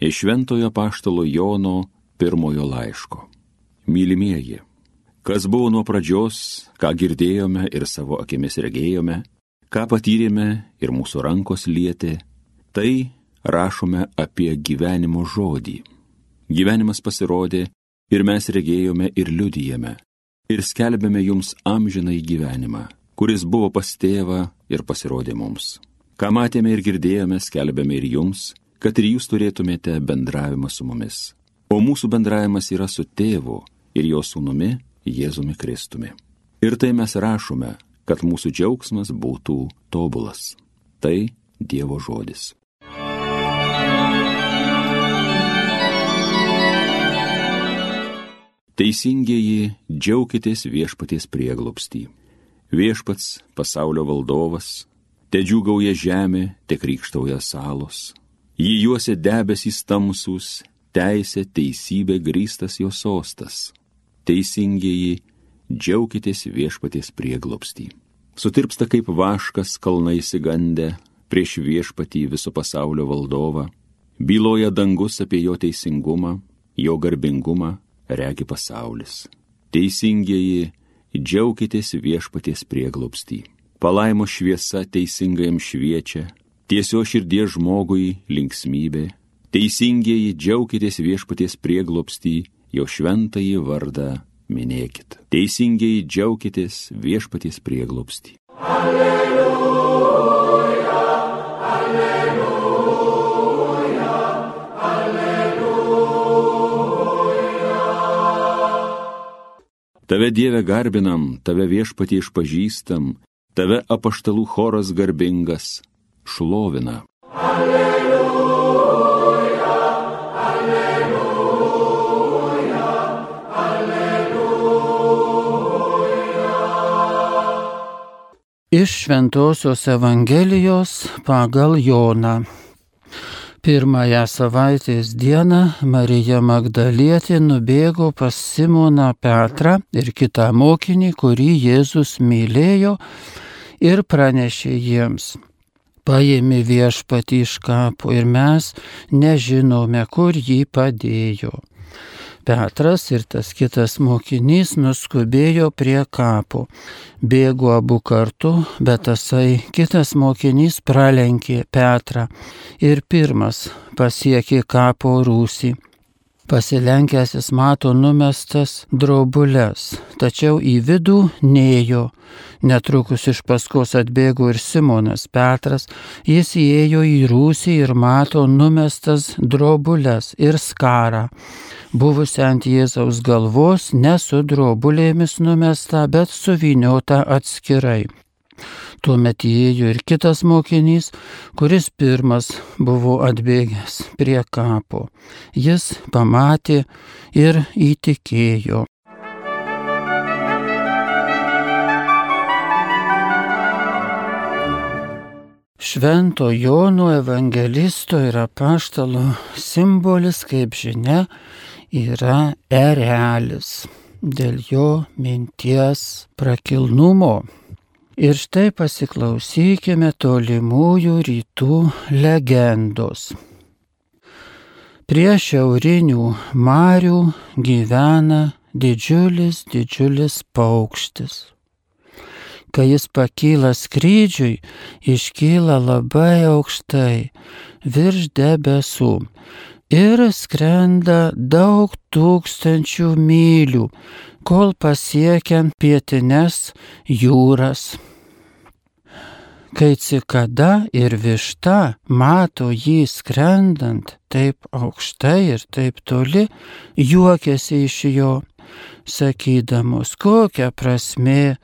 Iš Šventojo Paštalo Jono pirmojo laiško. Mylimieji, kas buvo nuo pradžios, ką girdėjome ir savo akimis regėjome, ką patyrėme ir mūsų rankos lietė, tai rašome apie gyvenimo žodį. Gyvenimas pasirodė ir mes regėjome ir liudijame, ir skelbėme jums amžinai gyvenimą, kuris buvo pas tėvą ir pasirodė mums. Ką matėme ir girdėjome, skelbėme ir jums, kad ir jūs turėtumėte bendravimą su mumis. O mūsų bendravimas yra su tėvu ir jo sūnumi Jėzumi Kristumi. Ir tai mes rašome, kad mūsų džiaugsmas būtų tobulas. Tai Dievo žodis. Teisingieji, džiaukitės viešpaties prieglopstį. Viešpats, pasaulio valdovas, te džiugauja žemė, te krikštauja salos. Jį juosia debesys tamsus, teisė, teisybė grįstas jo sostas. Teisingieji, džiaukitės viešpaties prieglopstį. Sutirpsta kaip vaškas kalnai įsigandę prieš viešpatį viso pasaulio valdovą. Byloja dangus apie jo teisingumą, jo garbingumą regi pasaulis. Teisingieji, džiaukitės viešpaties prieglopstį. Palaimo šviesa teisingajam šviečia, tiesio širdies žmogui linksmybė. Teisingieji, džiaukitės viešpaties prieglopstį, jo šventąjį vardą minėkit. Teisingieji, džiaukitės viešpaties prieglopstį. Alleluja. Tave Dieve garbinam, tave viešpatį išpažįstam, tave apaštalų choras garbingas šlovina. Alleluja, alleluja, alleluja. Iš Šventojios Evangelijos pagal Joną. Pirmąją savaitės dieną Marija Magdalietė nubėgo pas Simoną Petrą ir kitą mokinį, kurį Jėzus mylėjo ir pranešė jiems. Paėmė viešpatį iš kapo ir mes nežinome, kur jį padėjo. Petras ir tas kitas mokinys nuskubėjo prie kapo. Bėgo abu kartu, bet tasai kitas mokinys pralenkė Petrą ir pirmas pasiekė kapo rūsį. Pasilenkęs jis mato numestas drobulės, tačiau į vidų neėjo. Netrukus iš paskos atbėgo ir Simonas Petras, jis įėjo į rūsį ir mato numestas drobulės ir skarą. Buvusi ant Jėzaus galvos, ne su drobulėmis numesta, bet suviniota atskirai. Tuomet įėjo ir kitas mokinys, kuris pirmas buvo atbėgęs prie kapo. Jis pamatė ir įtikėjo. Švento Jono evangelisto ir apaštalo simbolis, kaip žinia, yra erelis dėl jo minties prakilnumo. Ir štai pasiklausykime tolimųjų rytų legendos. Prie šiaurinių marių gyvena didžiulis, didžiulis paukštis. Kai jis pakyla skrydžiui, iškyla labai aukštai, virš debesų ir skrenda daug tūkstančių mylių, kol pasiekiant pietines jūras kai cikada ir višta mato jį skrendant taip aukštai ir taip toli, juokiasi iš jo, sakydamos, kokia prasme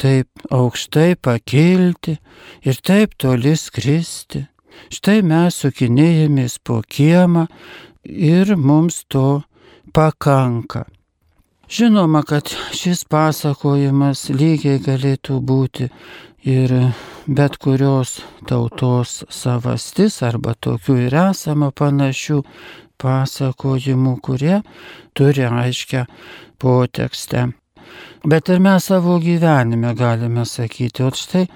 taip aukštai pakilti ir taip toli skristi. Štai mes sukinėjomės po kiemą ir mums to pakanka. Žinoma, kad šis pasakojimas lygiai galėtų būti ir bet kurios tautos savastis arba tokių ir esama panašių pasakojimų, kurie turi aiškę potekstę. Bet ir mes savo gyvenime galime sakyti, o štai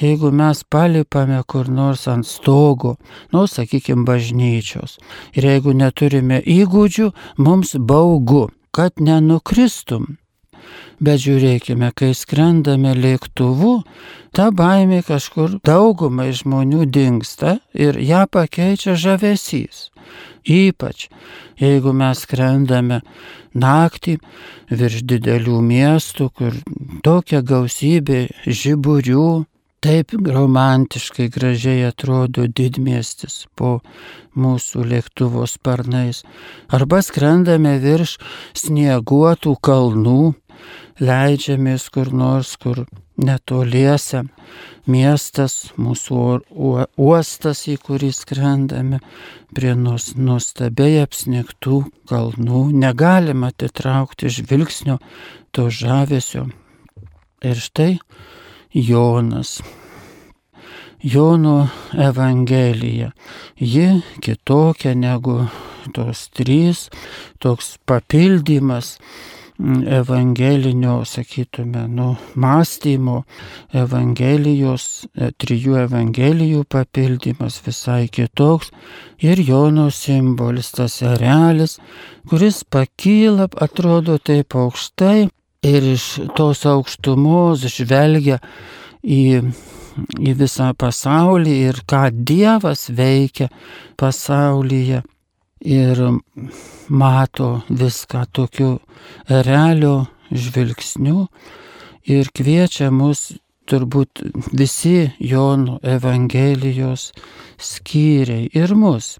jeigu mes palipame kur nors ant stogo, nu, sakykime, bažnyčios, ir jeigu neturime įgūdžių, mums baugu, kad nenukristum. Bet žiūrėkime, kai skrendame lėktuvu, ta baimė kažkur daugumai žmonių dinksta ir ją pakeičia žavesys. Ypač jeigu mes skrendame naktį virš didelių miestų, kur tokia gausybė žiburių, taip romantiškai gražiai atrodo didmiestis po mūsų lėktuvo sparnais. Arba skrendame virš snieguotų kalnų, leidžiamės kur nors, kur netoliese miestas, mūsų uostas, į kurį skrendame, prie nuostabiai apsnigtų kalnų, negalima atitraukti žvilgsnio to žavesio. Ir štai Jonas. Jono Evangelija. Ji kitokia negu tos trys, toks papildymas evangelinio, sakytume, nu, mąstymo, evangelijos, e, trijų evangelijų papildymas visai kitoks. Ir Jono simbolis, tas erelis, kuris pakyla, atrodo taip aukštai ir iš tos aukštumos žvelgia į į visą pasaulį ir ką Dievas veikia pasaulyje ir mato viską tokiu realio žvilgsniu ir kviečia mus turbūt visi Jono Evangelijos skyriai ir mus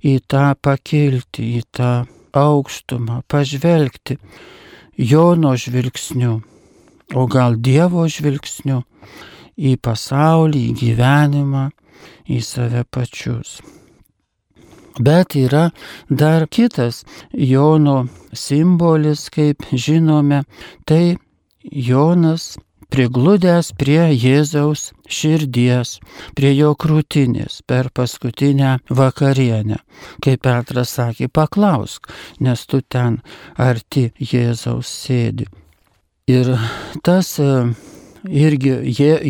į tą pakilti, į tą aukštumą, pažvelgti Jono žvilgsniu, o gal Dievo žvilgsniu į pasaulį, į gyvenimą, į save pačius. Bet yra dar kitas Jono simbolis, kaip žinome, tai Jonas prigludęs prie Jėzaus širdies, prie jo krūtinės per paskutinę vakarienę. Kaip Petras sakė, paklausk, nes tu ten arti Jėzaus sėdi. Ir tas irgi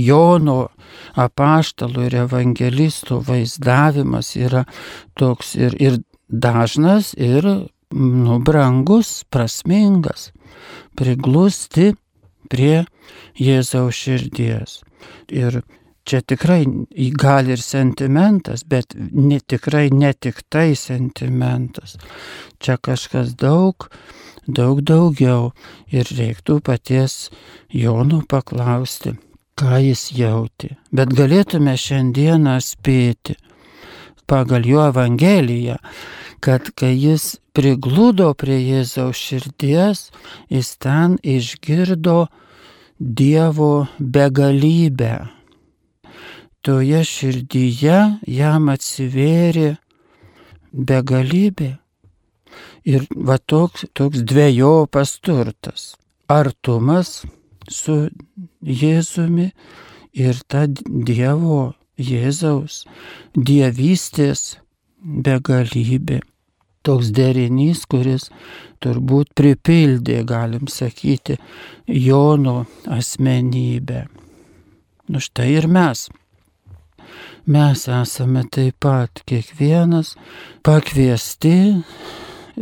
Jono apaštalų ir evangelistų vaizdavimas yra toks ir, ir dažnas, ir nu, brangus, prasmingas, priglusti prie Jėzaus širdies. Ir čia tikrai gali ir sentimentas, bet ne, tikrai ne tik tai sentimentas. Čia kažkas daug daug daugiau ir reiktų paties Jonų paklausti, ką jis jauti. Bet galėtume šiandieną spėti pagal jo Evangeliją, kad kai jis prigludo prie Jėzaus širdies, jis ten išgirdo Dievo begalybę. Toje širdyje jam atsivėrė begalybė. Ir va toks, toks dviejopas turtas. Artumas su Jėzumi ir ta Dievo Jėzaus dievystės begalybė. Toks derinys, kuris turbūt pripildė, galim sakyti, Jono asmenybę. Nu štai ir mes. Mes esame taip pat kiekvienas pakviesti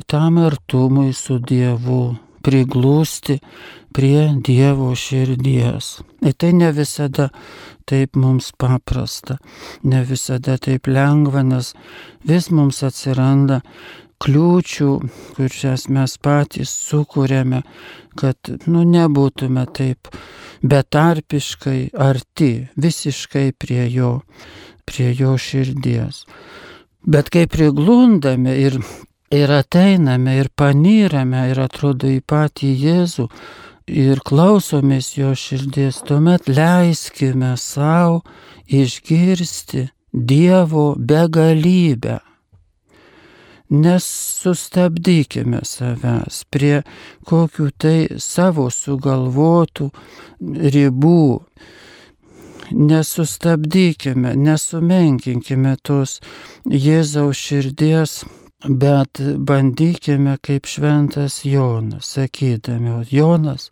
tam artumui su Dievu, priglūsti prie Dievo širdies. Ir tai ne visada taip mums paprasta, ne visada taip lengva, nes vis mums atsiranda kliūčių, kurias mes patys sukūrėme, kad nu, nebūtume taip betarpiškai arti, visiškai prie jo, prie jo širdies. Bet kai priglundame ir ir ateiname ir panyrame ir atrodo į patį Jėzų ir klausomės jo širdies, tuomet leiskime savo išgirsti Dievo begalybę. Nesustabdykime savęs prie kokių tai savo sugalvotų ribų. Nesustabdykime, nesumenkinkime tos Jėzaus širdies Bet bandykime kaip šventas Jonas, sakydami, Jonas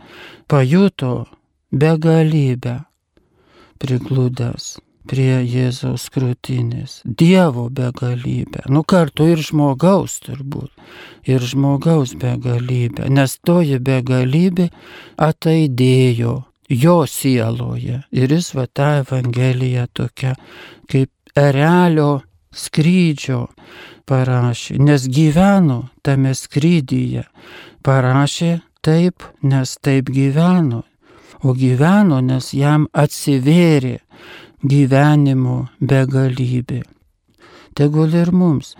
pajuto begalybę priglūdęs prie Jėzaus krūtinės. Dievo begalybė. Nu kartu ir žmogaus turbūt. Ir žmogaus begalybė. Nes toji begalybė ataidėjo jo sieloje. Ir jis va tą Evangeliją tokia kaip erelio skrydžio parašė. Nes gyveno tame skrydyje. Parašė taip, nes taip gyveno. O gyveno, nes jam atsivėrė gyvenimo begalybė. Tegul ir mums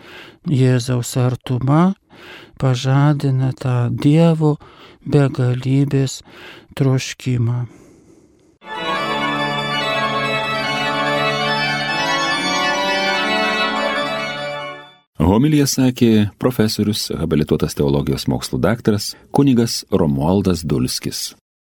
Jėzaus artuma pažadina tą Dievo begalybės troškimą. Homilija sakė profesorius, habilituotas teologijos mokslų daktaras kunigas Romualdas Dulskis.